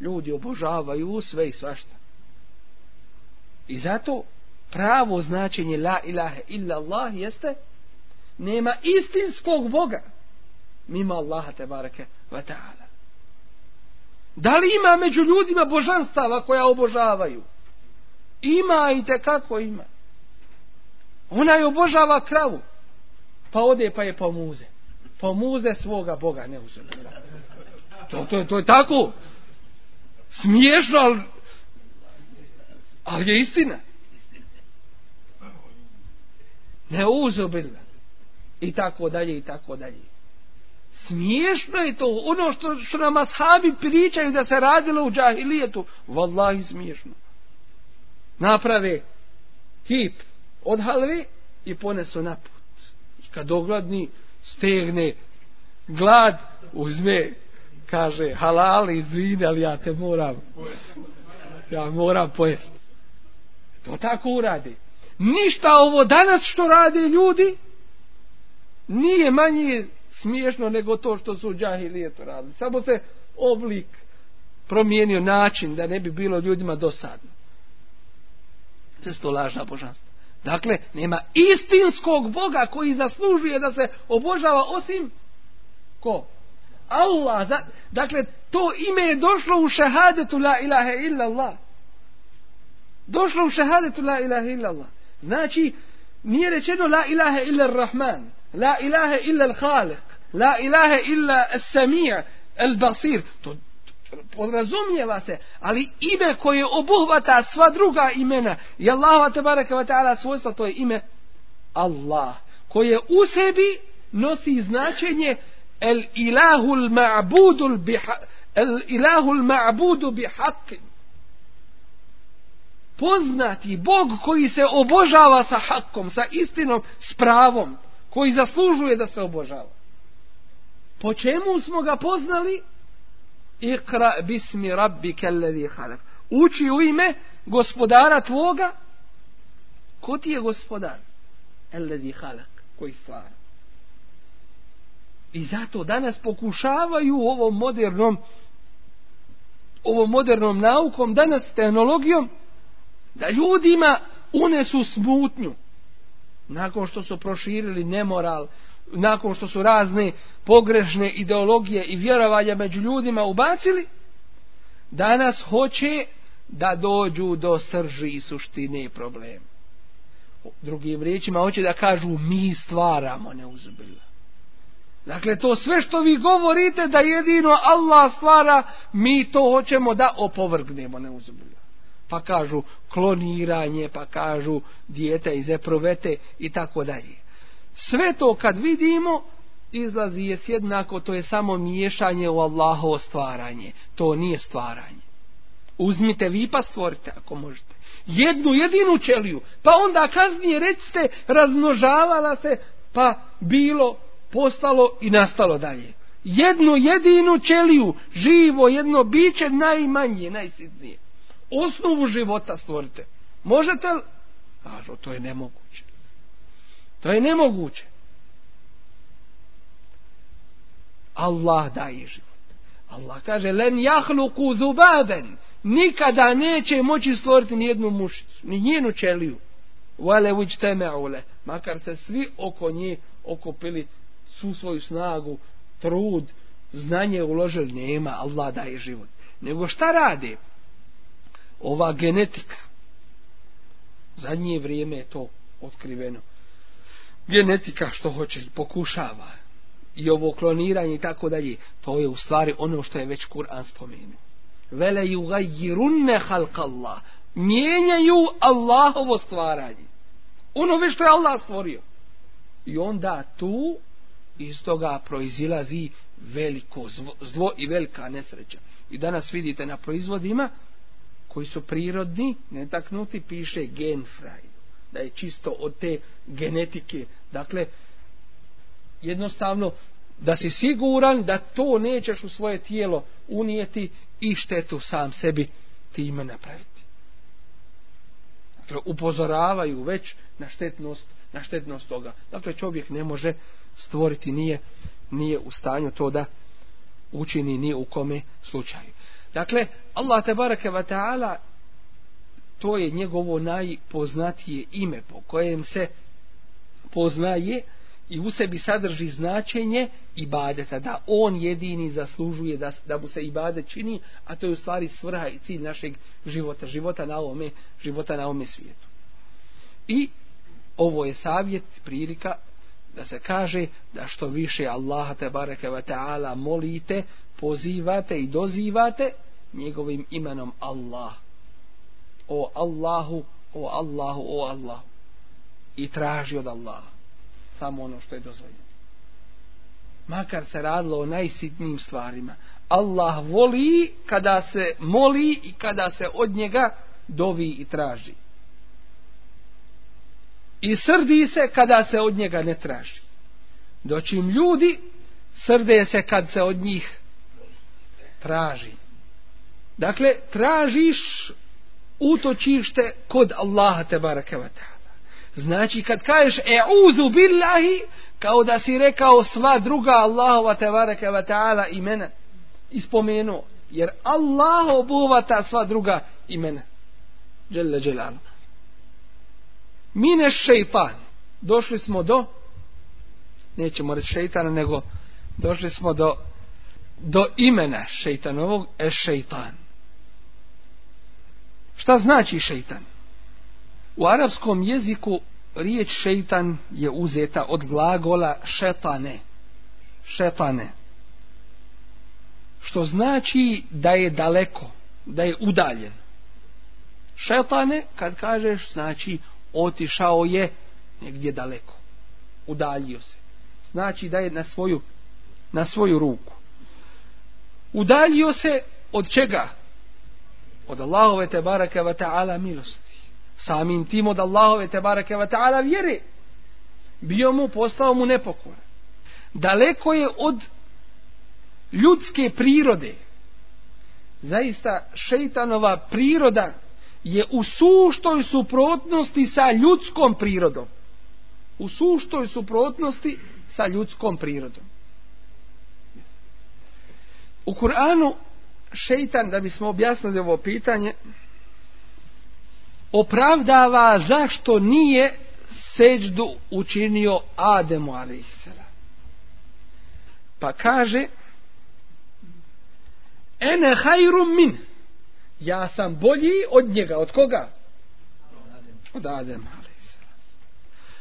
ljudi obožavaju sve i svašta. I zato pravo značenje la ilaha illa Allah jeste nema istinskog Boga mimo Allaha te bareke ve taala. Da li ima među ljudima božanstava koja obožavaju? Ima i te kako ima. Ona je obožava kravu. Pa ode pa je pomuze. Pomuze svoga Boga ne uzme. To, to, to je tako smiješno, ali, ali je istina. Neuzobilna. I tako dalje, i tako dalje. Smiješno je to. Ono što, što nam ashabi pričaju da se radilo u džahilijetu, vallahi smiješno. Naprave kip od halve i ponesu na put. I kad ogladni, stegne glad, uzme kaže halal izvini ali ja te moram ja moram pojest to tako uradi ništa ovo danas što rade ljudi nije manje smiješno nego to što su džahilije to radili samo se oblik promijenio način da ne bi bilo ljudima dosadno to je to lažna božanstva Dakle, nema istinskog Boga koji zaslužuje da se obožava osim ko? Allah da, dakle to ime je došlo u šehadetu la ilaha illa Allah došlo u šehadetu la ilaha illa Allah znači nije rečeno la ilaha illa Rahman la ilaha illa Al-Khaliq la ilaha illa Al-Sami' Al-Basir to podrazumijeva se, ali ime koje obuhvata sva druga imena i Allahova tabaraka wa ta'ala svojstva, to je ime Allah, koje u sebi nosi značenje el ilahul ma'budu bi haqqin poznati Bog koji se obožava sa hakom, sa istinom, s pravom, koji zaslužuje da se obožava. Po čemu smo ga poznali? Ikra bismi rabbi kellevi halak. Uči u ime gospodara tvoga. Ko ti je gospodar? Ellevi halak, koji stvara. I zato danas pokušavaju ovom modernom ovom modernom naukom, danas tehnologijom, da ljudima unesu smutnju. Nakon što su proširili nemoral, nakon što su razne pogrešne ideologije i vjerovalja među ljudima ubacili, danas hoće da dođu do srži i suštine problema. Drugim riječima hoće da kažu mi stvaramo neuzbiljno. Dakle, to sve što vi govorite da jedino Allah stvara, mi to hoćemo da opovrgnemo, ne uzmijem. Pa kažu kloniranje, pa kažu dijete iz eprovete i tako dalje. Sve to kad vidimo, izlazi je sjednako, to je samo miješanje u Allahovo stvaranje. To nije stvaranje. Uzmite vi pa stvorite ako možete. Jednu jedinu ćeliju. Pa onda kaznije recite razmnožavala se pa bilo postalo i nastalo dalje. Jednu jedinu ćeliju, živo jedno biće najmanje, najsitnije. Osnovu života stvorite. Možete li? Kažu, to je nemoguće. To je nemoguće. Allah daje život. Allah kaže, len jahluku zubaben. Nikada neće moći stvoriti ni jednu mušicu, ni njenu ćeliju. Vale uđ teme ule. Makar se svi oko nje okupili svu svoju snagu, trud, znanje uložili, nema, Allah daje život. Nego šta rade? Ova genetika. Zadnje vrijeme je to otkriveno. Genetika što hoće i pokušava. I ovo kloniranje i tako dalje. To je u stvari ono što je već Kur'an spomenuo. Vele yugayirunne halkallah. Mijenjaju Allahovo stvaranje. Ono već što je Allah stvorio. I onda tu iz toga proizilazi veliko zlo i velika nesreća. I danas vidite na proizvodima koji su prirodni, netaknuti, piše gen fry. Da je čisto od te genetike. Dakle, jednostavno, da si siguran da to nećeš u svoje tijelo unijeti i štetu sam sebi time napraviti. Dakle, upozoravaju već na štetnost, na štetnost toga. Dakle, čovjek ne može stvoriti nije nije u stanju to da učini ni u kome slučaju. Dakle, Allah te bareke ve taala to je njegovo najpoznatije ime po kojem se poznaje i u sebi sadrži značenje ibadeta, da on jedini zaslužuje da, da mu se ibadet čini, a to je u stvari svrha i cilj našeg života, života na ovome, života na ovome svijetu. I ovo je savjet, prilika da se kaže da što više Allaha te bareke ve taala molite, pozivate i dozivate njegovim imenom Allah. O Allahu, o Allahu, o Allahu. I traži od Allaha samo ono što je dozvoljeno. Makar se radilo o najsitnijim stvarima. Allah voli kada se moli i kada se od njega dovi i traži i srdi se kada se od njega ne traži. Doćim ljudi srde se kad se od njih traži. Dakle, tražiš utočište kod Allaha te barakeva ta'ala. Znači, kad kažeš e'uzu billahi, kao da si rekao sva druga Allahova te barakeva ta'ala imena, ispomenuo. Jer Allah obuvata sva druga imena. Jelle jelala mine šeitan došli smo do nećemo reći šeitana nego došli smo do do imena šeitanovog e šeitan šta znači šeitan u arapskom jeziku riječ šeitan je uzeta od glagola šetane šetane što znači da je daleko da je udaljen šetane kad kažeš znači otišao je negdje daleko udaljio se znači da je na svoju na svoju ruku udaljio se od čega od Allahove te baraka va ta'ala milosti samim tim od Allahove te baraka va ta'ala vjere bio mu postao mu nepokor daleko je od ljudske prirode zaista šeitanova priroda je u suštoj suprotnosti sa ljudskom prirodom. U suštoj suprotnosti sa ljudskom prirodom. U Kur'anu šeitan, da bismo objasnili ovo pitanje, opravdava zašto nije seđdu učinio Ademu Alisela. Pa kaže, ene hajrum min, ja sam bolji od njega. Od koga? Od Adem.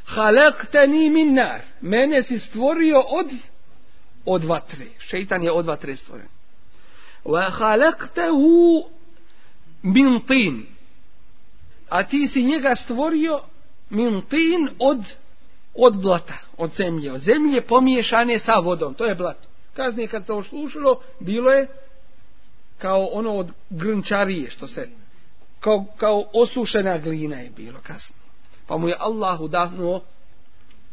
Halaktani min nar. Mene si stvorio od od vatre. Šeitan je od vatre stvoren. Wa halaktahu min tin. A ti si njega stvorio min tin od od blata, od zemlje. Od zemlje pomiješane sa vodom. To je blato. Kazni kad se ošlušilo, bilo je kao ono od grnčarije što se kao, kao osušena glina je bilo kasno pa mu je Allah udahnuo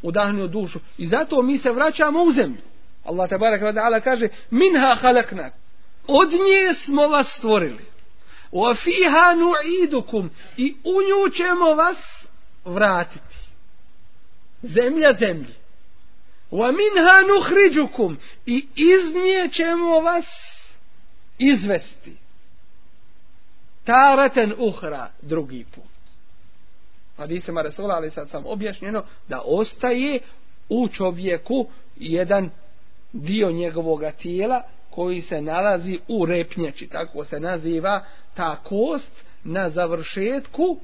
udahnuo dušu i zato mi se vraćamo u zemlju Allah te barek ta'ala kaže minha halakna od nje smo vas stvorili wa fiha nu'idukum i u nju ćemo vas vratiti zemlja zemlji wa minha nuhriđukum i iz nje ćemo vas izvesti tareten uhra drugi put. Hadisima Resula, ali sad sam objašnjeno, da ostaje u čovjeku jedan dio njegovoga tijela koji se nalazi u repnjači. Tako se naziva ta kost na završetku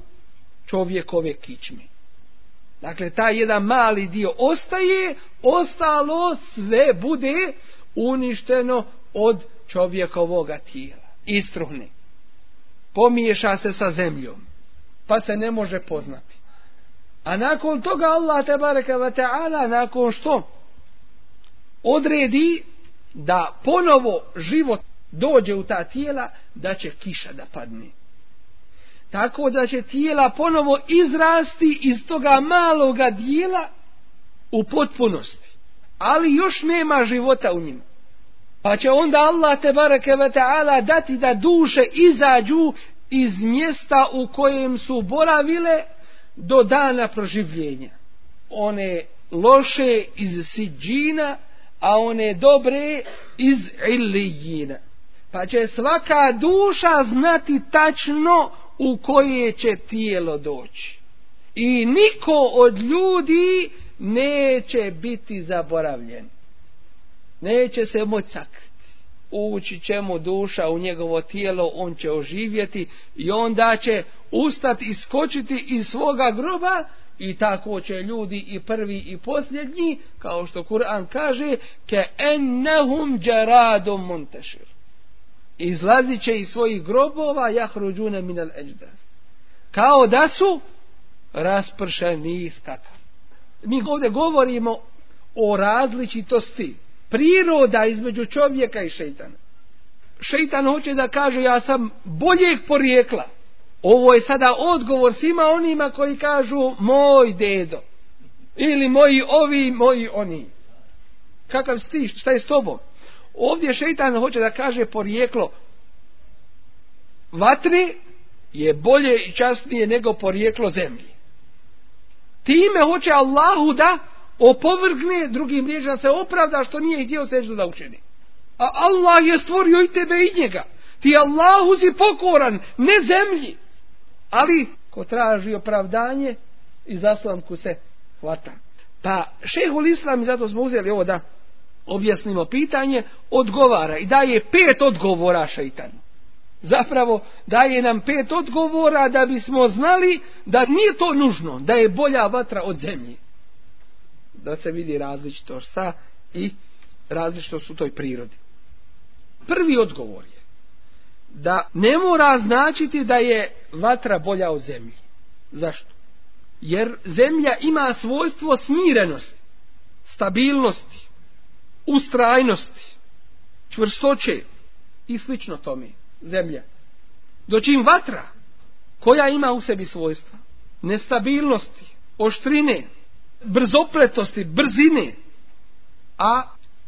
čovjekove kičme. Dakle, taj jedan mali dio ostaje, ostalo sve bude uništeno od čovjekovoga tijela. Istruhne. Pomiješa se sa zemljom. Pa se ne može poznati. A nakon toga Allah te baraka va ta'ala nakon što odredi da ponovo život dođe u ta tijela da će kiša da padne. Tako da će tijela ponovo izrasti iz toga maloga dijela u potpunosti. Ali još nema života u njima. Pa će onda Allah te bareke ve taala dati da duše izađu iz mjesta u kojem su boravile do dana proživljenja. One loše iz siđina, a one dobre iz illijina. Pa će svaka duša znati tačno u koje će tijelo doći. I niko od ljudi neće biti zaboravljen neće se moći sakriti. Ući će mu duša u njegovo tijelo, on će oživjeti i onda će ustati i skočiti iz svoga groba i tako će ljudi i prvi i posljednji, kao što Kur'an kaže, ke ennehum džaradom montešir. Izlazi će iz svojih grobova jahruđune minel eđdar. Kao da su raspršeni iskaka. Mi ovdje govorimo o različitosti priroda između čovjeka i šeitana. Šeitan hoće da kažu ja sam boljeg porijekla. Ovo je sada odgovor svima onima koji kažu moj dedo. Ili moji ovi, moji oni. Kakav si ti, šta je s tobom? Ovdje šeitan hoće da kaže porijeklo vatri je bolje i častnije nego porijeklo zemlji. Time hoće Allahu da opovrgne drugim riječima, se opravda što nije htio seždu da učini. A Allah je stvorio i tebe i njega. Ti Allahu si pokoran, ne zemlji. Ali, ko traži opravdanje, i zaslanku se hvata. Pa, šehul islam, i zato smo uzeli ovo da objasnimo pitanje, odgovara i daje pet odgovora šeitanu. Zapravo, daje nam pet odgovora da bismo znali da nije to nužno, da je bolja vatra od zemlje da se vidi različito šta i različito su toj prirodi. Prvi odgovor je da ne mora značiti da je vatra bolja od zemlji. Zašto? Jer zemlja ima svojstvo smirenosti, stabilnosti, ustrajnosti, čvrstoće i slično tome zemlja. Doćim vatra koja ima u sebi svojstva nestabilnosti, oštrine, brzopletosti, brzine. A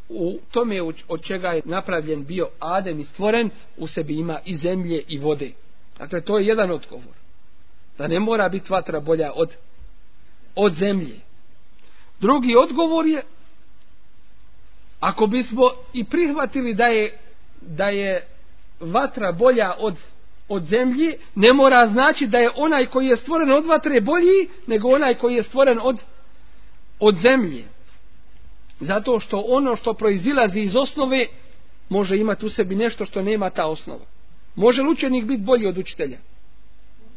u tome od čega je napravljen bio Adem i stvoren, u sebi ima i zemlje i vode. Dakle, to je jedan odgovor. Da ne mora biti vatra bolja od, od zemlje. Drugi odgovor je, ako bismo i prihvatili da je, da je vatra bolja od, od zemlje, ne mora znači da je onaj koji je stvoren od vatre bolji, nego onaj koji je stvoren od zemlje od zemlje. Zato što ono što proizilazi iz osnove može imati u sebi nešto što nema ta osnova. Može li učenik biti bolji od učitelja?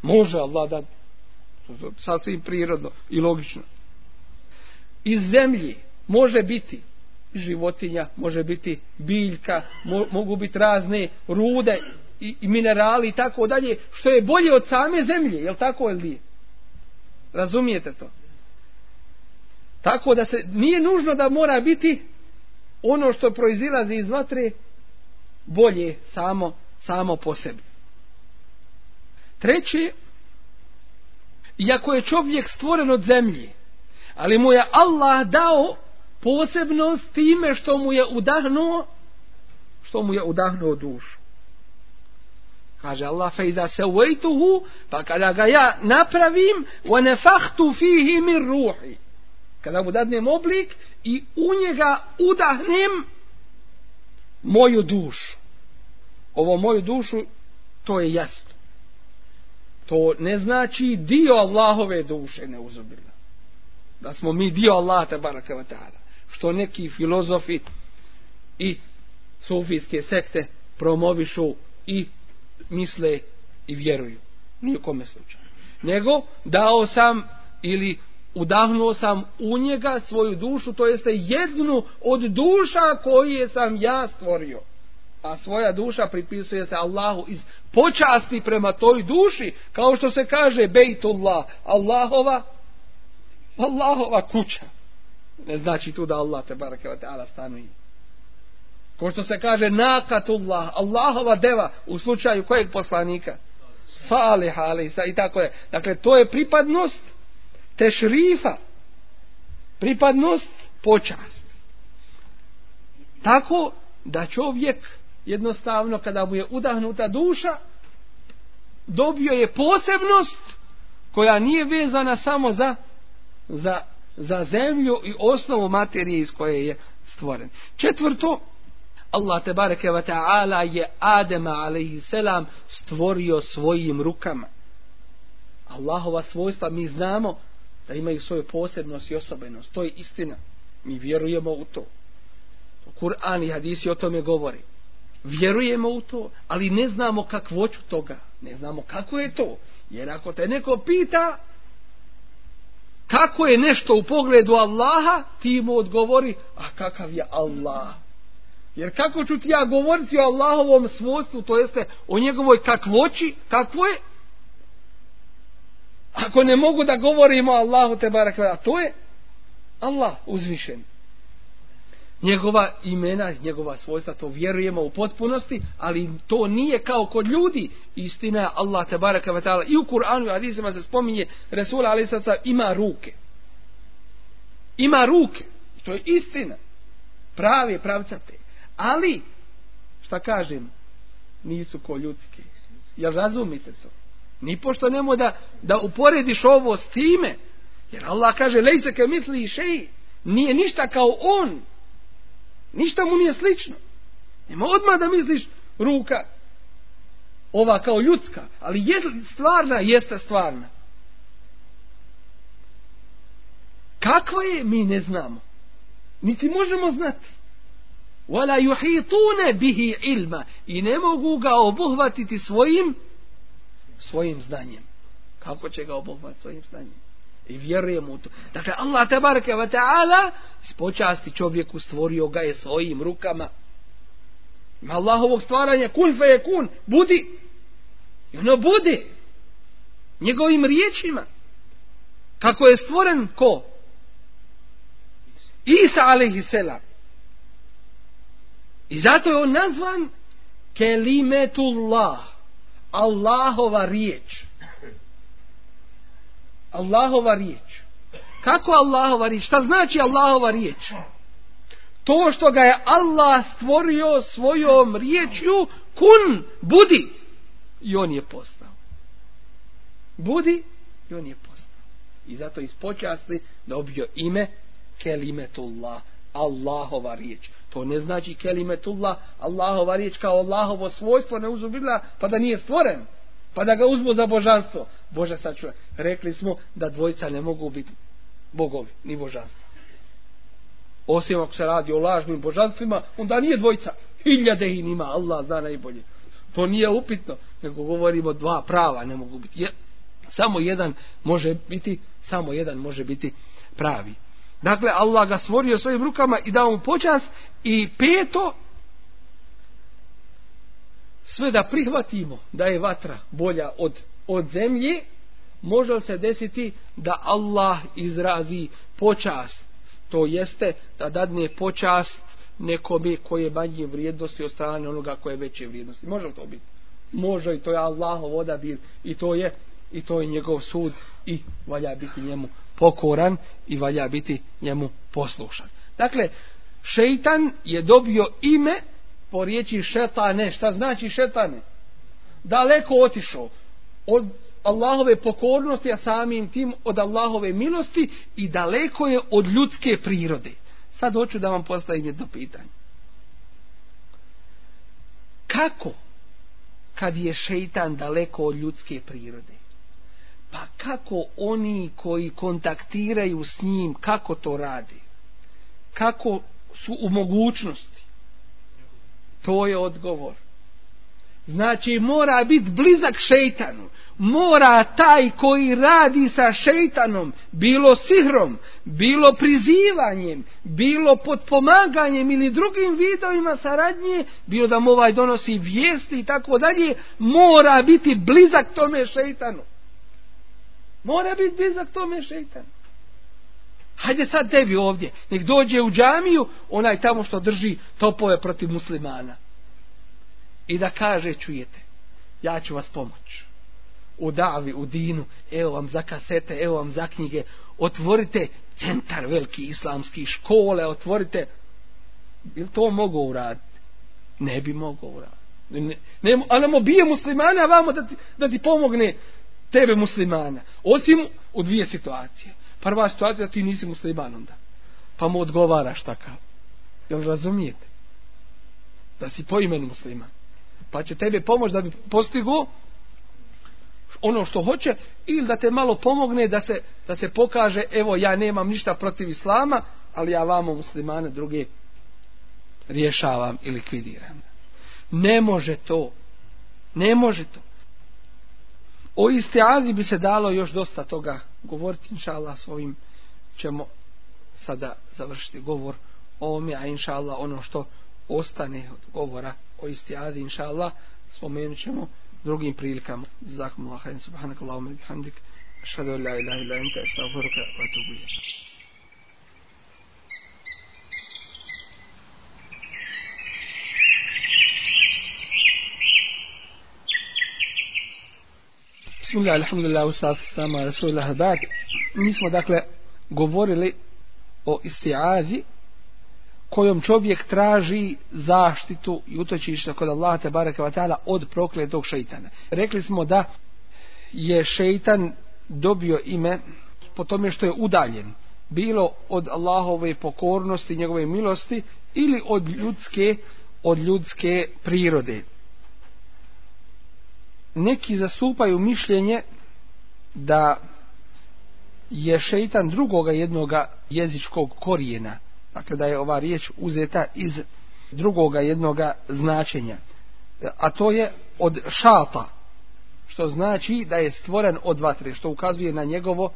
Može, Allah da. Sasvim prirodno i logično. Iz zemlje može biti životinja, može biti biljka, mo mogu biti razne rude i, i minerali i tako dalje, što je bolje od same zemlje, je li tako ili nije? Razumijete to? Tako da se nije nužno da mora biti ono što proizilazi iz vatre bolje samo samo po sebi. Treće, iako je čovjek stvoren od zemlje, ali mu je Allah dao posebnost time što mu je udahnuo što mu je udahnuo dušu. Kaže Allah, fe iza se uvejtuhu, pa kada ga ja napravim, wa nefahtu fihi min ruhi kada mu dadnem oblik i u njega udahnem moju dušu. Ovo moju dušu, to je jasno. To ne znači dio Allahove duše ne uzubila. Da smo mi dio Allaha te barakavatara. Što neki filozofi i sufijske sekte promovišu i misle i vjeruju. Nije kome slučaj. Nego dao sam ili udahnuo sam u njega svoju dušu, to jeste jednu od duša koje sam ja stvorio. A svoja duša pripisuje se Allahu iz počasti prema toj duši, kao što se kaže Bejtullah, Allahova, Allahova kuća. Ne znači tu da Allah te barake wa ta'ala stanuje. Ko što se kaže Nakatullah, Allahova deva u slučaju kojeg poslanika? Saliha, ali i tako je. Dakle, to je pripadnost pripadnost tešrifa pripadnost počast tako da čovjek jednostavno kada mu je udahnuta duša dobio je posebnost koja nije vezana samo za za, za zemlju i osnovu materije iz koje je stvoren četvrto Allah te bareke ve taala je Adema alejhi selam stvorio svojim rukama Allahova svojstva mi znamo da imaju svoju posebnost i osobenost. To je istina. Mi vjerujemo u to. Kur'an i hadisi o tome govori. Vjerujemo u to, ali ne znamo kakvoću toga. Ne znamo kako je to. Jer ako te neko pita kako je nešto u pogledu Allaha, ti mu odgovori, a kakav je Allah? Jer kako ću ti ja govoriti o Allahovom svojstvu, to jeste o njegovoj kakvoći, kakvo je, ako ne mogu da govorimo Allahu te barak a to je Allah uzvišen njegova imena njegova svojstva to vjerujemo u potpunosti ali to nije kao kod ljudi istina Allah te barak i u Kur'anu i hadisima se spominje Resul Ali Sata ima ruke ima ruke to je istina pravi pravcate ali šta kažem nisu ko ljudske jel razumite to Ni pošto nemo da, da uporediš ovo s time. Jer Allah kaže, lejse ke misli i šeji, nije ništa kao on. Ništa mu nije slično. Nema odmah da misliš ruka ova kao ljudska. Ali je stvarna, jeste stvarna. Kakva je, mi ne znamo. Niti možemo znati. Wala yuhituna bihi ilma i ne mogu ga obuhvatiti svojim svojim znanjem. Kako će ga obogmati svojim znanjem? I vjerujem u to. Dakle, Allah tabaraka wa ta'ala iz počasti čovjeku stvorio ga je svojim rukama. Ima Allahovog stvaranja, kun fe je kun, budi. I ono budi. Njegovim riječima. Kako je stvoren ko? Isa alaihi selam. I zato je on nazvan Kelimetullah. Allahova riječ. Allahova riječ. Kako Allahova riječ? Šta znači Allahova riječ? To što ga je Allah stvorio svojom riječju, kun, budi. I on je postao. Budi i on je postao. I zato ispočasti dobio ime Kelimetullah. Allahova riječ. To ne znači kelimetullah, Allahova riječ kao Allahovo svojstvo ne uzubila, pa da nije stvoren, pa da ga uzmu za božanstvo. Bože sačuva, rekli smo da dvojica ne mogu biti bogovi, ni božanstvo. Osim ako se radi o lažnim božanstvima, onda nije dvojica. Hiljade in ima, Allah zna najbolje. To nije upitno, nego govorimo dva prava ne mogu biti. Je, samo jedan može biti, samo jedan može biti pravi. Dakle, Allah ga stvorio svojim rukama i dao mu počas i peto sve da prihvatimo da je vatra bolja od, od zemlje, može li se desiti da Allah izrazi počast, to jeste da dadne počast nekome koje manje vrijednosti od strane onoga koje veće vrijednosti. Može li to biti? Može i to je Allahov odabir i to je i to je njegov sud i valja biti njemu pokoran i valja biti njemu poslušan. Dakle, šeitan je dobio ime po riječi šetane. Šta znači šetane? Daleko otišao od Allahove pokornosti, a samim tim od Allahove milosti i daleko je od ljudske prirode. Sad hoću da vam postavim jedno pitanje. Kako kad je šeitan daleko od ljudske prirode? pa kako oni koji kontaktiraju s njim, kako to radi? Kako su u mogućnosti? To je odgovor. Znači, mora biti blizak šeitanu. Mora taj koji radi sa šeitanom, bilo sihrom, bilo prizivanjem, bilo podpomaganjem ili drugim vidovima saradnje, bilo da mu ovaj donosi vijesti i tako dalje, mora biti blizak tome šeitanu. Mora biti blizak tome šeitan. Hajde sad tebi ovdje. Nek dođe u džamiju onaj tamo što drži topove protiv muslimana. I da kaže, čujete, ja ću vas pomoć. U davi, u dinu, evo vam za kasete, evo vam za knjige. Otvorite centar veliki islamski škole, otvorite. Je to mogu uraditi? Ne bi mogu uraditi. Ne, ne, ne, a nam obije muslimana vamo da ti, da ti pomogne tebe muslimana. Osim u dvije situacije. Prva situacija ti nisi musliman onda. Pa mu odgovaraš takav. Jel razumijete? Da si po imenu musliman. Pa će tebe pomoć da bi postigo ono što hoće ili da te malo pomogne da se, da se pokaže evo ja nemam ništa protiv islama ali ja vamo muslimane druge rješavam i likvidiram. Ne može to. Ne može to. O istiazi bi se dalo još dosta toga govoriti, inša Allah, s ovim ćemo sada završiti govor o ovome, a inša Allah, ono što ostane od govora o istiazi, inša Allah, spomenut ćemo drugim prilikama. Zakum Allah, subhanak Allahume, bihamdik, šadu la ilaha ila enta, estavuruka, vatubu ilaha. Bismillah, alhamdulillah, usaf, sama, rasulullah, bad. Mi smo, dakle, govorili o istiazi kojom čovjek traži zaštitu i utočište kod Allah te baraka wa ta'ala od prokletog šeitana. Rekli smo da je šeitan dobio ime po tome što je udaljen bilo od Allahove pokornosti, njegove milosti ili od ljudske, od ljudske prirode neki zastupaju mišljenje da je šeitan drugoga jednoga jezičkog korijena. Dakle, da je ova riječ uzeta iz drugoga jednoga značenja. A to je od šata, što znači da je stvoren od vatre, što ukazuje na njegovo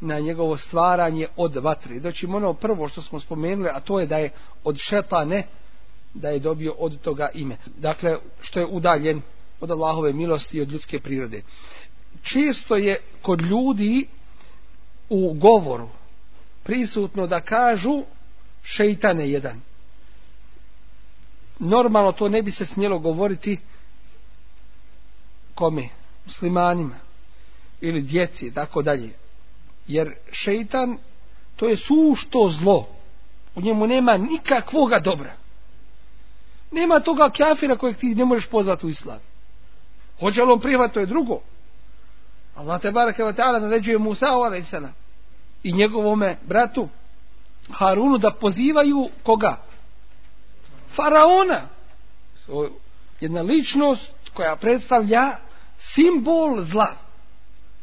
na njegovo stvaranje od vatre. Doći znači, ono prvo što smo spomenuli, a to je da je od šetane, da je dobio od toga ime. Dakle, što je udaljen od Allahove milosti i od ljudske prirode. Često je kod ljudi u govoru prisutno da kažu šeitane jedan. Normalno to ne bi se smjelo govoriti kome? Muslimanima ili djeci, tako dalje. Jer šeitan to je sušto zlo. U njemu nema nikakvoga dobra. Nema toga kafira kojeg ti ne možeš pozvati u islam. Hoće li on prihvat, to je drugo. Allah te baraka wa ta'ala naređuje Musa u alaih salam i njegovome bratu Harunu da pozivaju koga? Faraona. Jedna ličnost koja predstavlja simbol zla.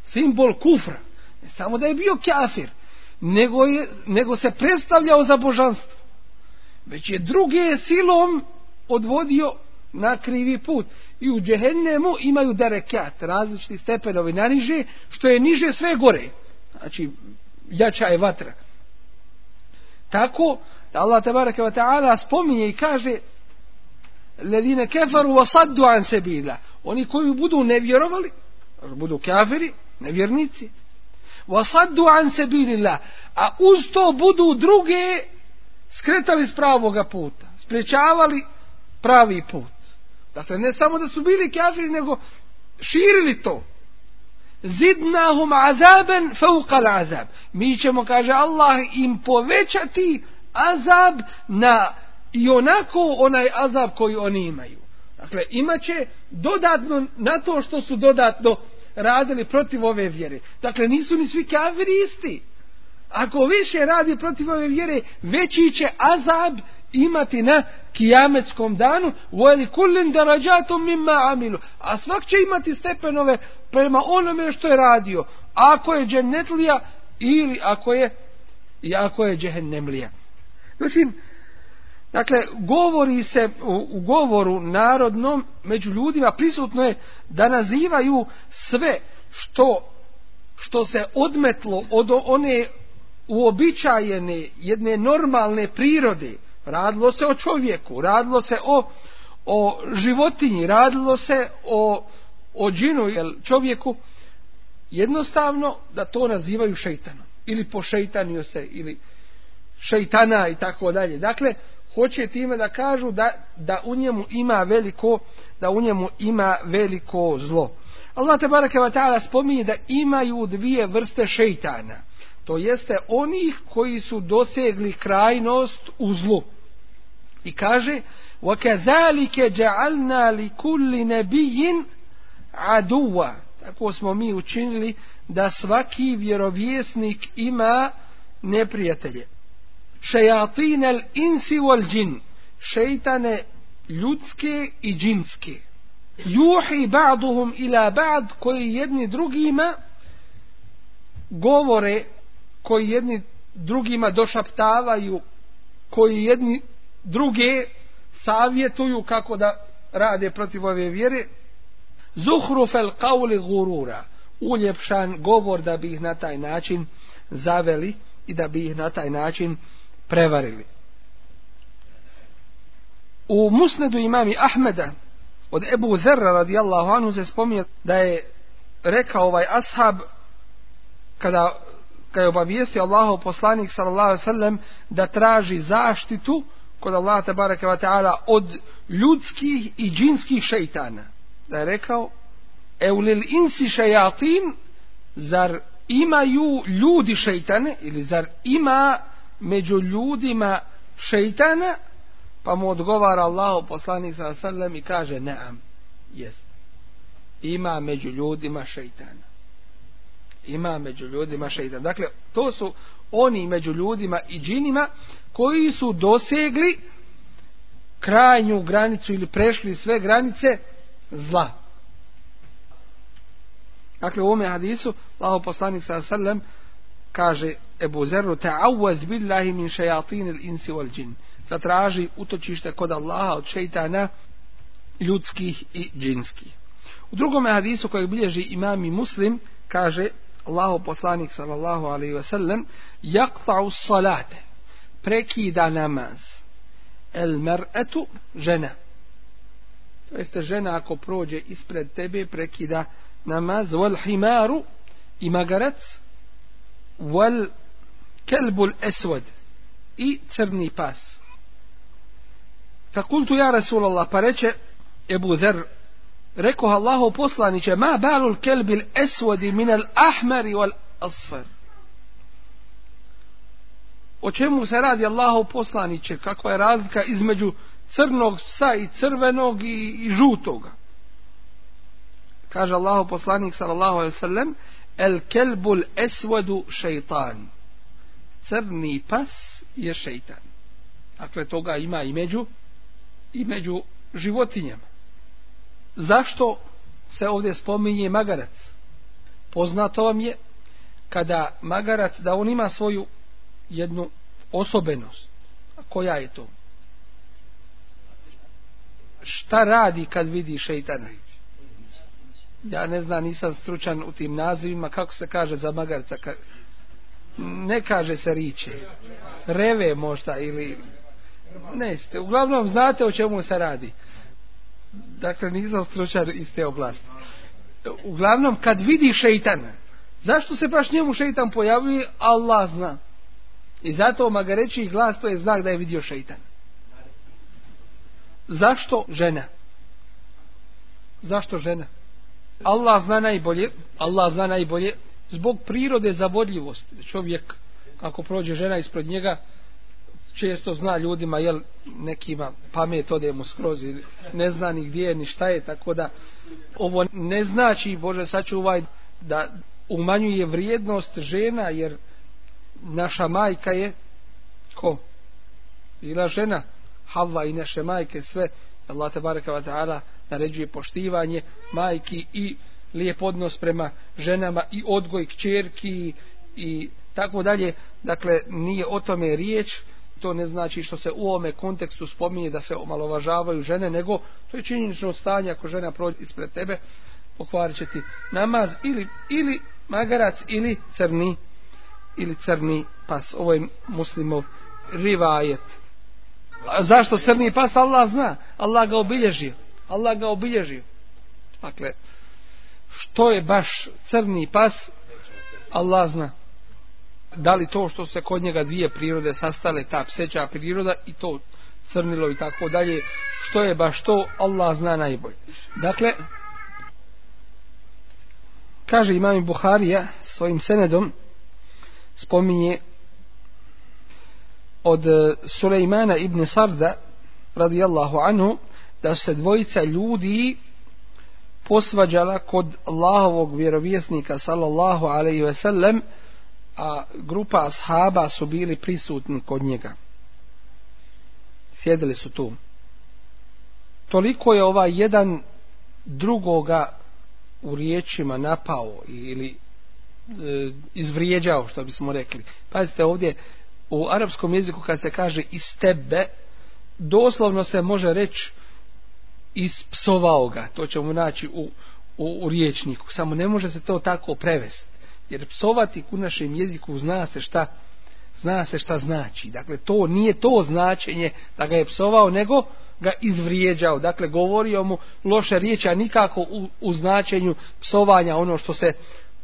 Simbol kufra. Ne samo da je bio kafir, nego, je, nego se predstavljao za božanstvo. Već je druge silom odvodio na krivi put i u džehennemu imaju derekat, različiti stepenovi na niže, što je niže sve gore. Znači, jača je vatra. Tako, Allah tabaraka wa ta'ala spominje i kaže Ledine kefaru wa saddu an sebila. Oni koji budu nevjerovali, budu kafiri, nevjernici, wa saddu an sebilillah, a uz to budu druge skretali s pravoga puta, sprečavali pravi put. Dakle, ne samo da su bili kafiri, nego širili to. Zidnahum azaben fauqal azab. Mi ćemo, kaže Allah, im povećati azab na i onako onaj azab koji oni imaju. Dakle, imaće dodatno na to što su dodatno radili protiv ove vjere. Dakle, nisu ni svi kafiri isti. Ako više radi protiv ove vjere, veći će azab imati na kijametskom danu u eli kullin darajatum mimma amilu a svak će imati stepenove prema onome što je radio ako je džennetlija ili ako je i ako je džehennemlija znači dakle govori se u, u govoru narodnom među ljudima prisutno je da nazivaju sve što što se odmetlo od one uobičajene jedne normalne prirode radilo se o čovjeku, radilo se o, o životinji, radilo se o, o džinu, jel, čovjeku, jednostavno da to nazivaju šeitanom. Ili pošeitanio se, ili šeitana i tako dalje. Dakle, hoće time da kažu da, da u njemu ima veliko da u njemu ima veliko zlo. Allah te barake spominje da imaju dvije vrste šeitana to jeste onih koji su dosegli krajnost u zlu. I kaže, وَكَذَلِكَ جَعَلْنَا لِكُلِّ نَبِيِّنْ عَدُوَ Tako smo mi učinili da svaki vjerovjesnik ima neprijatelje. شَيَاطِينَ الْإِنْسِ وَالْجِنِ Šeitane ljudske i džinske. Juhi ba'duhum ila ba'd koji jedni drugima govore koji jedni drugima došaptavaju, koji jedni druge savjetuju kako da rade protiv ove vjere, zuhrufel kauli gurura, uljepšan govor da bi ih na taj način zaveli i da bi ih na taj način prevarili. U musnedu imami Ahmeda od Ebu Zerra radijallahu anhu se spominje da je rekao ovaj ashab kada kada je obavijesti Allahov poslanik sallallahu alejhi ve sellem da traži zaštitu kod Allaha te bareke ve taala od ljudskih i džinskih šejtana da je rekao eulil insi shayatin zar imaju ljudi šejtane ili zar ima među ljudima šejtana pa mu odgovara Allah poslanik sallallahu alejhi ve sellem i kaže naam jest ima među ljudima šejtana ima među ljudima šeitan. Dakle, to su oni među ljudima i džinima koji su dosegli krajnju granicu ili prešli sve granice zla. Dakle, u ovome hadisu, Allaho poslanik sa sallam, kaže Ebu Zerru, ta'awaz billahi min šajatin il insi wal džin. Zatraži utočište kod Allaha od šeitana ljudskih i džinskih. U drugome hadisu kojeg bilježi imami muslim, kaže Allahu poslanik sallallahu alaihi wasallam yaqta'u salate prekida namaz el mer'atu žena to jeste žena ako prođe ispred tebe prekida namaz wal himaru i magarac wal kelbul esvod i crni pas fa kultu ja rasulallah pa reče Ebu ذر rekao Allahu poslaniće ma balul kelbil eswadi min al ahmari wal asfar o čemu se radi Allahu poslaniće kakva je razlika između crnog psa i crvenog i, i žutog kaže Allahu poslanik sallallahu alejhi ve sellem el kelbul eswadu šeitan crni pas je šeitan dakle toga ima i među i među životinjama Zašto se ovdje spominje magarac? Poznato vam je kada magarac, da on ima svoju jednu osobenost. A koja je to? Šta radi kad vidi šeitana? Ja ne znam, nisam stručan u tim nazivima, kako se kaže za magarca? Ne kaže se riče. Reve možda ili... Ne ste. Uglavnom znate o čemu se radi. Uh, dakle nisam stručar iz te oblasti uglavnom kad vidi šeitana zašto se baš njemu šeitan pojavi Allah zna i zato maga reći glas to je znak da je vidio šeitan zašto žena zašto žena Allah zna najbolje Allah zna najbolje zbog prirode zavodljivosti čovjek ako prođe žena ispred njega često zna ljudima, jel, nekima pamet ode mu skroz, ne zna ni gdje, ni šta je, tako da ovo ne znači, Bože, sačuvaj, da umanjuje vrijednost žena, jer naša majka je ko? Ila žena, Havva i naše majke, sve, Allah te baraka ta'ala, naređuje poštivanje majki i lijep odnos prema ženama i odgoj k čerki i tako dalje. Dakle, nije o tome riječ, to ne znači što se u ovome kontekstu spominje da se omalovažavaju žene, nego to je činjenično stanje ako žena prođe ispred tebe, pokvarit će ti namaz ili, ili magarac ili crni ili crni pas. Ovo je muslimov rivajet. A zašto crni pas? Allah zna. Allah ga obilježio. Allah ga obilježio. Dakle, što je baš crni pas? Allah zna da li to što se kod njega dvije prirode sastale, ta pseća priroda i to crnilo i tako dalje, što je baš to, Allah zna najbolje. Dakle, kaže imam Buharija svojim senedom spominje od e, Sulejmana ibn Sarda radijallahu anhu da se dvojica ljudi posvađala kod Allahovog vjerovjesnika sallallahu alaihi ve sellem a grupa ashaba su bili prisutni kod njega. Sjedili su tu. Toliko je ovaj jedan drugoga u riječima napao ili e, izvrijeđao, što bismo rekli. Pazite ovdje, u arapskom jeziku kad se kaže iz tebe, doslovno se može reći ispsovao ga. To ćemo naći u, u, u riječniku. Samo ne može se to tako prevesti. Jer psovati u našem jeziku zna se šta zna se šta znači. Dakle, to nije to značenje da ga je psovao, nego ga izvrijeđao. Dakle, govorio mu loše riječi, a nikako u, u značenju psovanja ono što se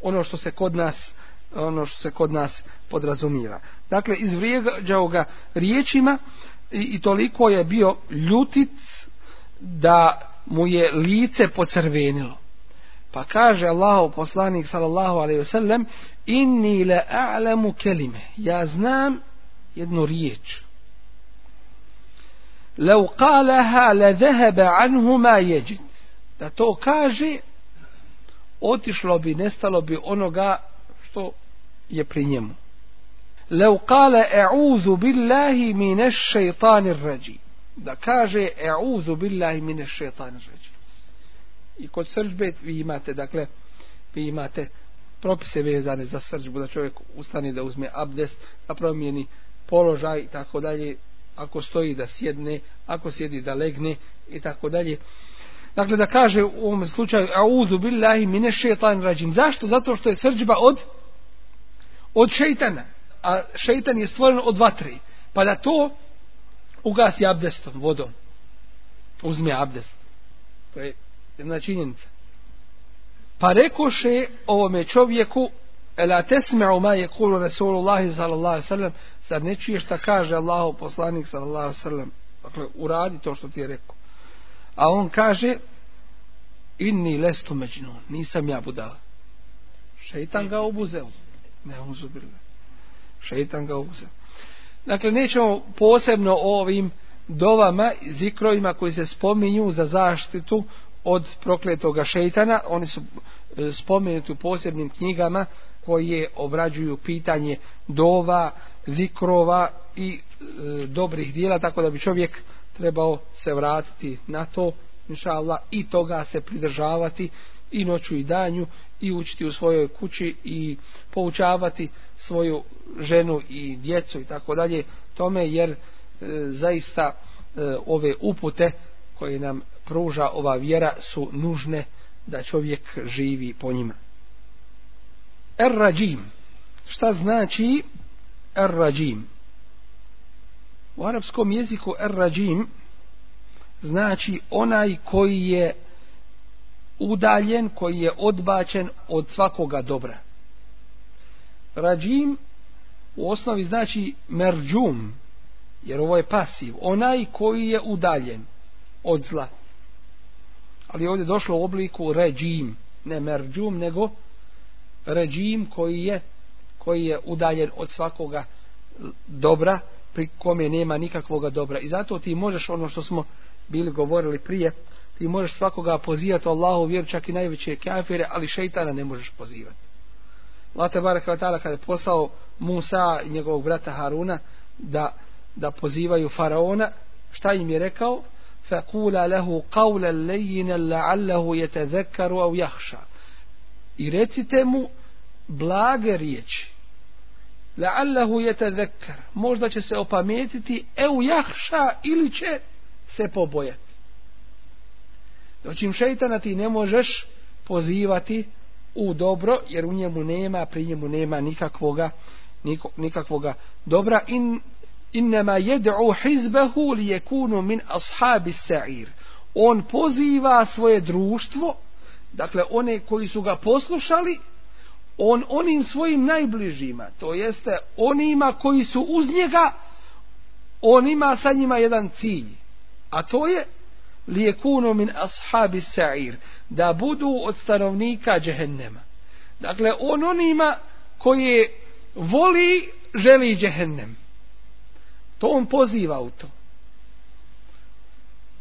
ono što se kod nas ono što se kod nas podrazumiva. Dakle, izvrijeđao ga riječima i, i toliko je bio ljutic da mu je lice pocrvenilo. Pa kaže Allahu poslanik sallallahu alejhi ve sellem inni la a'lamu kelime. Ja znam jednu riječ. Lau qalaha la dhahaba anhu ma yajid. Da to kaže otišlo bi nestalo bi onoga što je pri njemu. Lau qala a'udhu billahi minash shaytanir rajim. Da kaže a'udhu billahi minash shaytanir rajim i kod srđbe vi imate dakle vi imate propise vezane za srđbu da čovjek ustane da uzme abdest da promijeni položaj i tako dalje ako stoji da sjedne ako sjedi da legne i tako dalje dakle da kaže u ovom slučaju auzu billahi mine šeitan rađim zašto? zato što je srđba od od šeitana a šeitan je stvoren od vatre pa da to ugasi abdestom vodom uzme abdest to je jedna činjenica. Pa rekoše ovome čovjeku, la tesme'u ma je kulu Rasulullahi sallallahu sallam, zar ne čuješ šta kaže Allahu poslanik sallallahu sallam, dakle, uradi to što ti je rekao. A on kaže, inni lestu međinu, nisam ja budala. Šeitan ga obuzeo. Ne, on zubirle. Šeitan ga obuzeo. Dakle, nećemo posebno o ovim dovama, zikrovima koji se spominju za zaštitu od prokletoga šeitana, oni su e, spomenuti u posebnim knjigama koje obrađuju pitanje dova, zikrova i e, dobrih dijela, tako da bi čovjek trebao se vratiti na to, inša Allah, i toga se pridržavati i noću i danju i učiti u svojoj kući i poučavati svoju ženu i djecu i tako dalje tome jer e, zaista e, ove upute koje nam pruža ova vjera su nužne da čovjek živi po njima. Er-rađim. Šta znači er-rađim? U arapskom jeziku er-rađim znači onaj koji je udaljen, koji je odbačen od svakoga dobra. Rađim u osnovi znači merđum, jer ovo je pasiv, onaj koji je udaljen od zla, ali je ovdje došlo u obliku ređim, ne merđum, nego ređim koji je koji je udaljen od svakoga dobra, pri kome nema nikakvoga dobra. I zato ti možeš ono što smo bili govorili prije, ti možeš svakoga pozivati Allahu vjer, čak i najveće kafire, ali šeitana ne možeš pozivati. Lata Baraka Vatala kada je poslao Musa i njegovog brata Haruna da, da pozivaju Faraona, šta im je rekao? فقولا له قولا لينا لعله يتذكر او يخشى i recite mu blage riječi لعله يتذكر možda će se opametiti eu jahša ili će se pobojati doćim znači, šeitana ti ne možeš pozivati u dobro jer u njemu nema pri njemu nema nikakvoga nikakvoga dobra in innama jed'u hizbehu li jekunu min ashabi sa'ir. On poziva svoje društvo, dakle one koji su ga poslušali, on onim svojim najbližima, to jeste onima koji su uz njega, on ima sa njima jedan cilj, a to je li jekunu min ashabi sa'ir, da budu od stanovnika džehennema. Dakle, on onima koje voli, želi džehennema. To on poziva u to.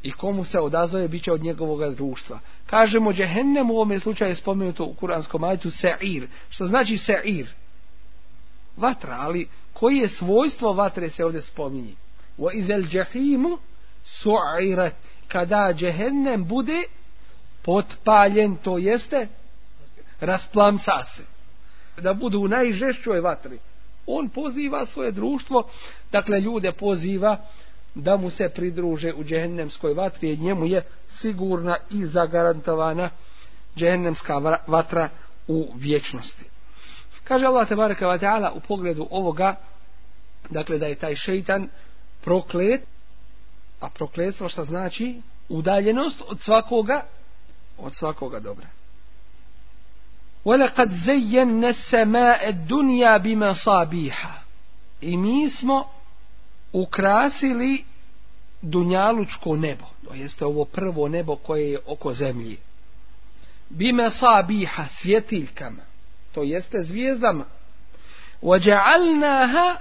I komu se odazove, bit će od njegovog društva. Kažemo, džehennem u ovom slučaju je spomenuto u kuranskom ajtu se'ir. Što znači se'ir? Vatra, ali koji je svojstvo vatre se ovdje spominje? U izel džehimu su'irat. Kada džehennem bude potpaljen, to jeste rasplamsa se. Da budu u najžešćoj vatri on poziva svoje društvo, dakle ljude poziva da mu se pridruže u džehennemskoj vatri, jer njemu je sigurna i zagarantovana džehennemska vatra u vječnosti. Kaže Allah tebareke vata'ala u pogledu ovoga, dakle da je taj šeitan proklet, a prokletstvo šta znači? Udaljenost od svakoga, od svakoga dobra. وَلَقَدْ زَيَّنَّ السَّمَاءَ الدُّنْيَا بِمَصَابِيحَ I mi smo ukrasili dunjalučko nebo. To jeste ovo prvo nebo koje je oko zemlji. Bime sabiha svjetiljkama. To jeste zvijezdama. وَجَعَلْنَاهَ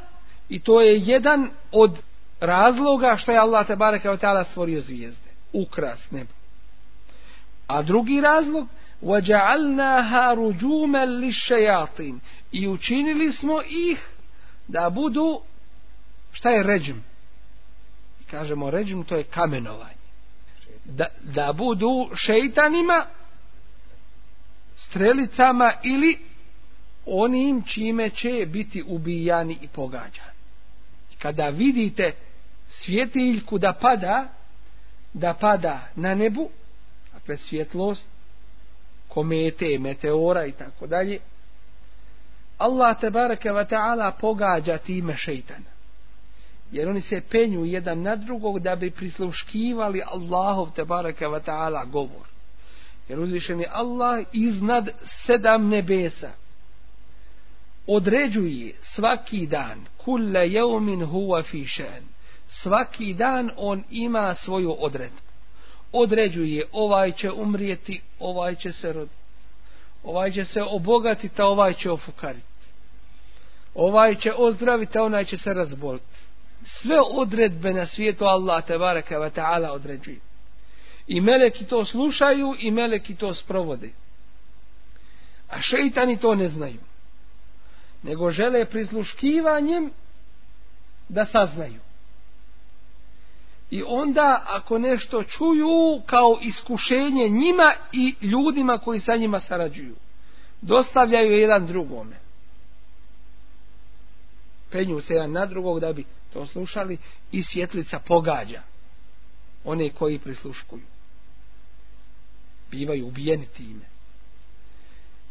I to je jedan od razloga što je Allah te bareke od tada stvorio zvijezde. Ukras nebo. A drugi razlog, وَجَعَلْنَاهَا رُجُومًا لِشَّيَاطِينَ I učinili smo ih da budu, šta je ređim? Kažemo ređim, to je kamenovanje. Da, da budu šeitanima, strelicama ili onim čime će biti ubijani i pogađani. Kada vidite svjetiljku da pada, da pada na nebu, dakle svjetlost, komete, meteora i tako dalje. Allah te bareke ve taala pogađa time šejtana. Jer oni se penju jedan na drugog da bi prisluškivali Allahov te bareke ve taala govor. Jer uzvišen je Allah iznad sedam nebesa. Određuje svaki dan, kulle jeumin huwa fi Svaki dan on ima svoju odredbu određuje ovaj će umrijeti, ovaj će se roditi. Ovaj će se obogatiti, a ovaj će ofukariti. Ovaj će ozdraviti, a onaj će se razboliti. Sve odredbe na svijetu Allah te baraka wa ta'ala određuje. I meleki to slušaju i meleki to sprovode. A šeitani to ne znaju. Nego žele prisluškivanjem da saznaju. I onda ako nešto čuju kao iskušenje njima i ljudima koji sa njima sarađuju, dostavljaju jedan drugome. Penju se jedan na drugog da bi to slušali i svjetlica pogađa one koji prisluškuju. Bivaju ubijeni time.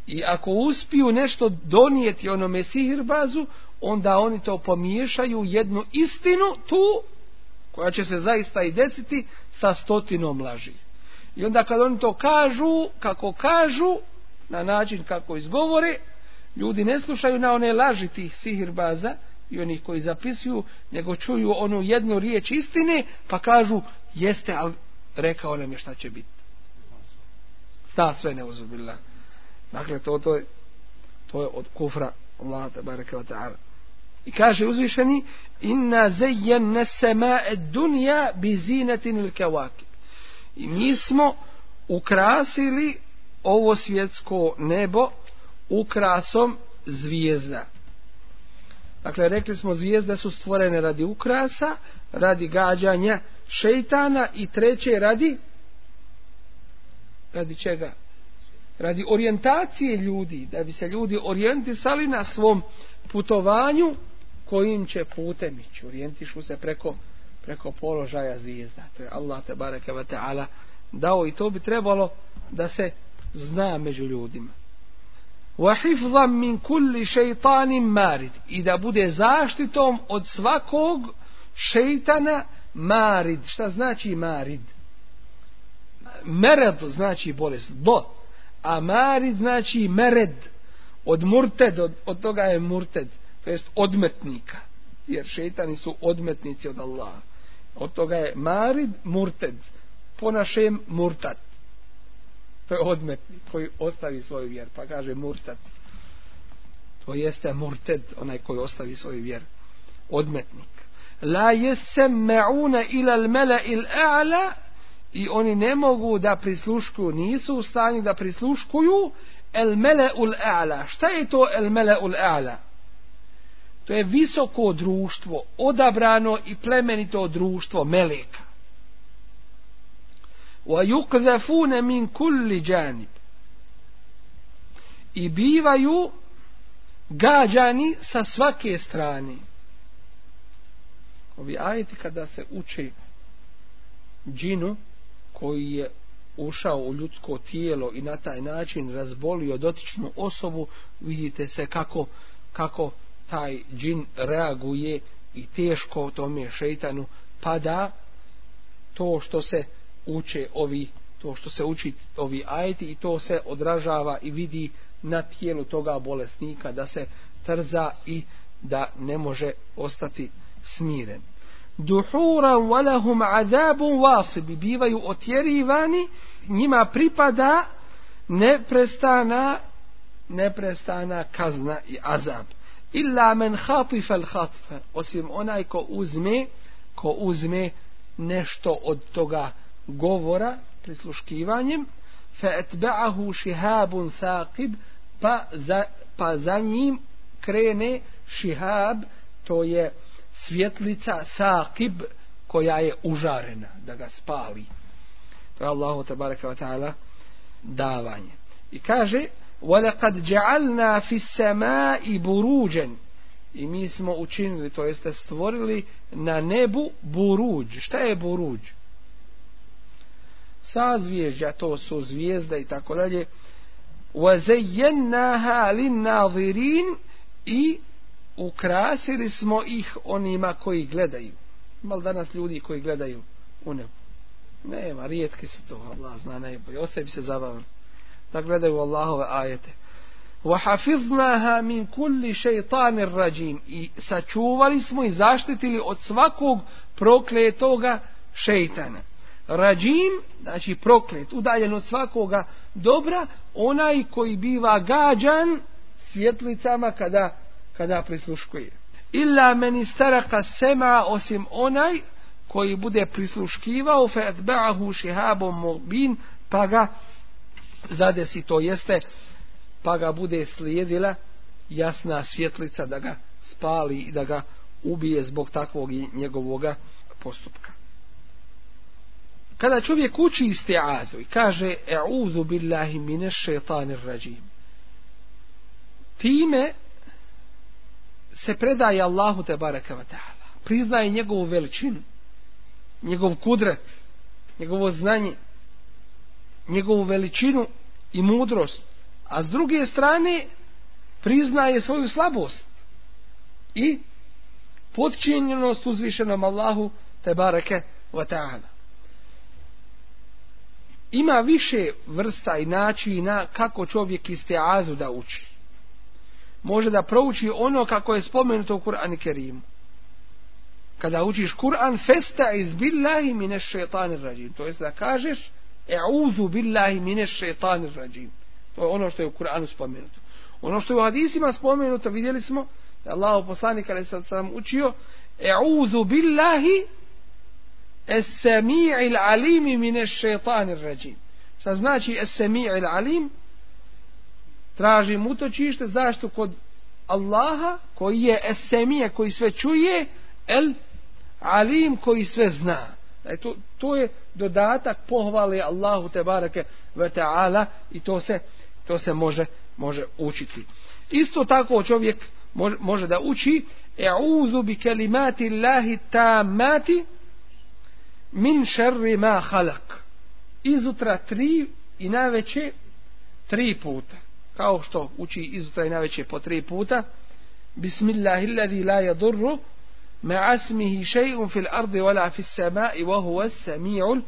I ako uspiju nešto donijeti onome sihirbazu, onda oni to pomiješaju jednu istinu tu koja će se zaista i deciti sa stotinom laži. I onda kad oni to kažu, kako kažu, na način kako izgovore, ljudi ne slušaju na one laži tih sihirbaza i onih koji zapisuju, nego čuju onu jednu riječ istine, pa kažu, jeste, ali rekao nam je šta će biti. Sta sve neuzubila. Dakle, to, to, je, to je od kufra Allah, tabaraka wa ta'ala. I kaže uzvišeni inna zayyana as-samaa'a ad-dunya bi zinatin al-kawakib. I mi smo ukrasili ovo svjetsko nebo ukrasom zvijezda. Dakle, rekli smo zvijezde su stvorene radi ukrasa, radi gađanja šeitana i treće radi radi čega? Radi orijentacije ljudi, da bi se ljudi orijentisali na svom putovanju kojim će putem ići. Orijentišu se preko, preko položaja zvijezda. To je Allah te bareke ve ta'ala dao i to bi trebalo da se zna među ljudima. Wa hifzan min kulli shaytanin marid i da bude zaštitom od svakog šejtana marid. Šta znači marid? Mered znači bolest, do. A marid znači mered od murted, od, od toga je murted to jest odmetnika jer šeitani su odmetnici od Allaha od toga je marid murted po našem murtad to je odmetnik koji ostavi svoju vjer pa kaže murtad to jeste murted onaj koji ostavi svoju vjer odmetnik la yasma'una ila al-mala' al-a'la i oni ne mogu da prisluškuju nisu u stanju da prisluškuju el mele ul e'la. Šta je to el mele ul e'la? To je visoko društvo, odabrano i plemenito društvo meleka. Wa yuqzafuna min kulli janib. I bivaju gađani sa svake strane. Ovi ajeti kada se uče džinu koji je ušao u ljudsko tijelo i na taj način razbolio dotičnu osobu, vidite se kako, kako taj džin reaguje i teško tome šeitanu pada to što se uče ovi to što se uči ovi ajeti i to se odražava i vidi na tijelu toga bolesnika da se trza i da ne može ostati smiren. Duhura walahum azabun wasib bivaju otjerivani njima pripada neprestana neprestana kazna i azab illa men khatif al khatf osim onaj ko uzme ko uzme nešto od toga govora prisluškivanjem fa atba'ahu shihabun thaqib pa za pa za njim krene shihab to je svjetlica saqib koja je užarena da ga spali to je Allahu tebareke ve taala davanje i kaže وَلَقَدْ جَعَلْنَا فِي السَّمَاءِ بُرُوجًا I mi smo učinili, to jeste stvorili na nebu buruđ. Šta je buruđ? Sazvježdja, to su zvijezda i tako dalje. وَزَيَّنَّهَا لِنَّظِرِينَ I ukrasili smo ih onima koji gledaju. Mal danas ljudi koji gledaju u nebu. Nema, rijetki su to, Allah zna najbolje. Ostaje bi se zabavili da gledaju Allahove ajete. وَحَفِظْنَهَا مِنْ كُلِّ شَيْطَانِ الرَّجِيمِ I sačuvali smo i zaštitili od svakog prokletoga šeitana. Rađim, znači proklet, udaljen od svakoga dobra, onaj koji biva gađan svjetlicama kada, kada prisluškuje. Illa meni staraka sema osim onaj koji bude prisluškivao fe etba'ahu šihabom mobin pa ga zadesi to jeste pa ga bude slijedila jasna svjetlica da ga spali i da ga ubije zbog takvog i njegovog postupka. Kada čovjek uči isti'azu i kaže E'udhu billahi mine šeitanir rajim Time se predaje Allahu te baraka wa ta'ala. Priznaje njegovu veličinu, njegov kudret, njegovo znanje, njegovu veličinu i mudrost, a s druge strane priznaje svoju slabost i podčinjenost uzvišenom Allahu te bareke wa ta'ala. Ima više vrsta i načina kako čovjek iz azu da uči. Može da prouči ono kako je spomenuto u Kur'anu Kerimu. Kada učiš Kur'an, festa iz billahi mine šeitanir rađim. To je da kažeš, E'udhu billahi mine šeitanir rađim. To je ono što je u Kur'anu spomenuto. Ono što je u hadisima spomenuto, vidjeli smo, da Allah poslanik, ali sad sam učio, E'udhu billahi es-sami'i l'alimi mine šeitanir rađim. Šta znači es-sami'i l'alim? Tražim utočište, zašto kod Allaha, koji je es-sami'i, koji sve čuje, el-alim, koji sve zna. Da je to, to je dodatak pohvale Allahu te bareke ve taala i to se to se može može učiti. Isto tako čovjek može, može da uči e'uzu bi kelimati Allahi tamati min šerri ma halak. Izutra tri i najveće tri puta. Kao što uči izutra i najveće po tri puta. Bismillahilladzi la yadurru ما اسمه شيء في الأرض ولا في السماء وهو السميع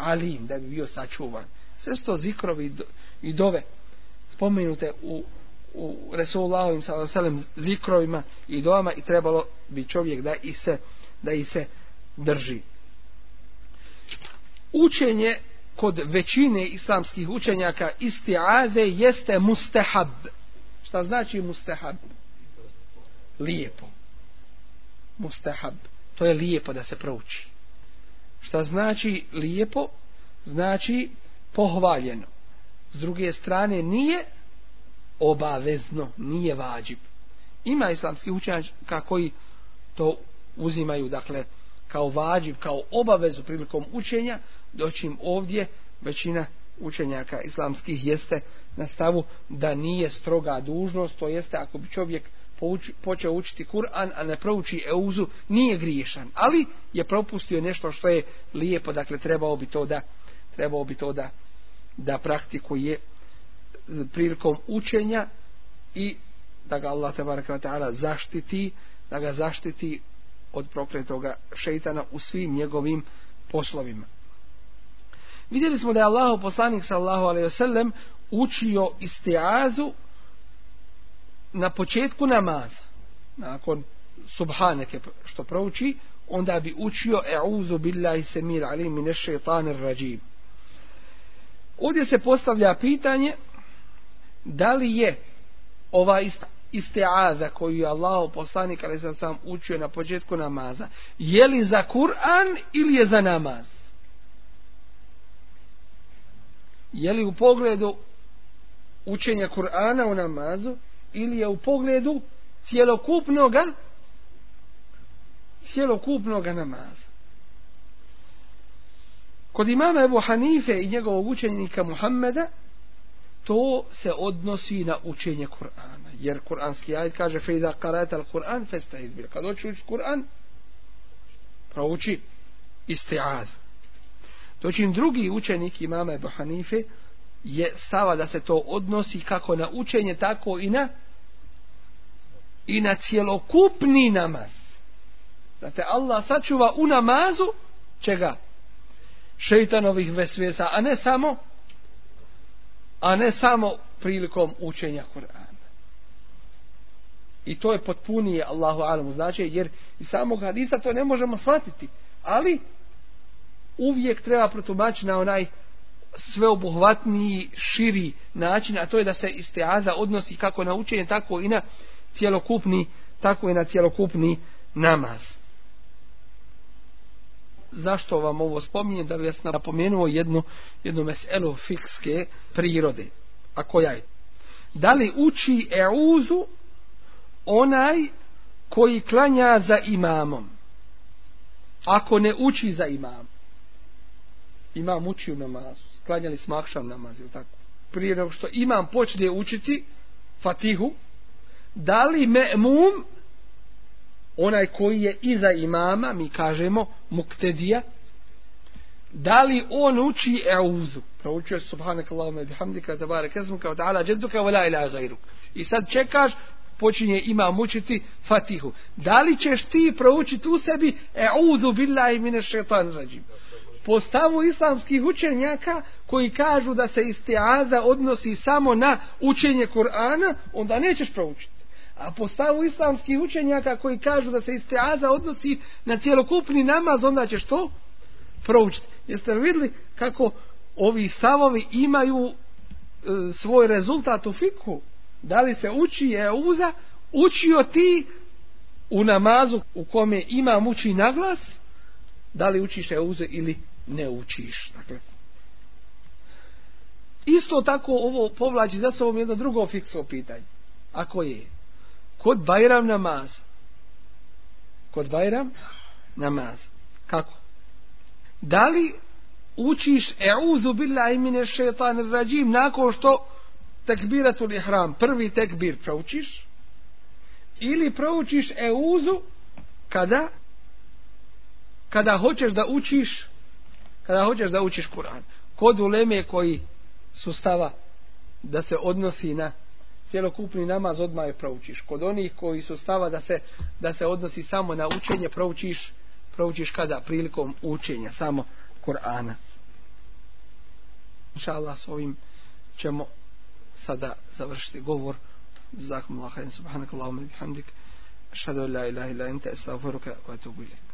العليم ده بي بيو ساچوان سستو ذكرو и дове споменуте у у Расулаллахом салем зикровима и довама и требало би човек да и се да и се држи учење код већине исламских учењака истиазе јесте мустехаб шта значи мустехаб лепо mustahab. To je lijepo da se prouči. Šta znači lijepo? Znači pohvaljeno. S druge strane nije obavezno, nije vađib. Ima islamski učenjaka koji to uzimaju, dakle, kao vađib, kao obavezu prilikom učenja, doćim ovdje većina učenjaka islamskih jeste na stavu da nije stroga dužnost, to jeste ako bi čovjek pouč, počeo učiti Kur'an, a ne prouči Euzu, nije griješan. Ali je propustio nešto što je lijepo, dakle trebao bi to da, trebao bi to da, da praktikuje e, prilikom učenja i da ga Allah tebara zaštiti, da ga zaštiti od prokletoga šeitana u svim njegovim poslovima. Vidjeli smo da je Allah poslanik sallahu alaihi wasallam učio istiazu na početku namaza, nakon subhaneke što prouči, onda bi učio e'uzu billahi semir alim mine šeitanir rađim. Ovdje se postavlja pitanje da li je ova isteaza koju je Allah poslanik ali sam sam učio na početku namaza, je li za Kur'an ili je za namaz? Je li u pogledu učenja Kur'ana u namazu ili je u pogledu cjelokupnoga cjelokupnoga namaza. Kod imama Ebu Hanife i njegovog učenika Muhammeda to se odnosi na učenje Kur'ana. Jer kur'anski ajit kaže fejda karajta al-Kur'an festa izbira. Kad oči uči Kur'an prouči istiaz. Dočin drugi učenik imama Ebu Hanife je stava da se to odnosi kako na učenje, tako i na i na cjelokupni namaz. Znate, Allah sačuva u namazu čega? Šeitanovih vesvesa, a ne samo a ne samo prilikom učenja Kur'ana. I to je potpunije Allahu alamu značaj, jer iz samog hadisa to ne možemo shvatiti. Ali uvijek treba protumačiti na onaj sveobuhvatniji, širi način, a to je da se isteaza odnosi kako na učenje, tako i na cjelokupni tako i na cjelokupni namaz. Zašto vam ovo spominjem? Da bi vas napomenuo jednu, jednu meselu fikske prirode. A koja je? Da li uči euzu onaj koji klanja za imamom? Ako ne uči za imam. Imam uči u namazu. Sklanjali smakšan namaz, ili tako? Prije nego što imam počne učiti fatihu, da li me'mum onaj koji je iza imama, mi kažemo muktedija, da li on uči euzu, proučuje subhanak Allahuma i bihamdika, tabara kesmu, kao ta'ala džeduka, vola ila gajruk. I sad čekaš, počinje imam učiti fatihu. Da li ćeš ti proučiti u sebi euzu billahi mine šetan rađim? Po stavu islamskih učenjaka koji kažu da se istiaza odnosi samo na učenje Kur'ana, onda nećeš proučiti. A po stavu islamskih učenjaka koji kažu da se istiaza odnosi na cjelokupni namaz, onda će što? Proučiti. Jeste li vidjeli kako ovi stavovi imaju e, svoj rezultat u fiku? Da li se uči je uza? Učio ti u namazu u kome imam uči naglas? Da li učiš je uze ili ne učiš? Dakle, isto tako ovo povlači za sobom jedno drugo fiksno pitanje. Ako je? kod Bajram namaz. Kod Bajram namaz. Kako? Da li učiš e'udhu billahi mine šeitan rađim nakon što tekbiratul ihram, prvi tekbir proučiš? Ili proučiš e'udhu kada kada hoćeš da učiš kada hoćeš da učiš Kur'an kod uleme koji su stava da se odnosi na cjelokupni namaz odmah je proučiš. Kod onih koji su stava da se, da se odnosi samo na učenje, proučiš, proučiš kada? Prilikom učenja, samo Kur'ana. Inša Allah, s ovim ćemo sada završiti govor. Zahmullahi, subhanakallahu, mebihamdik. Šadu la ilaha ila ente, estavoruka, vatubu ilik.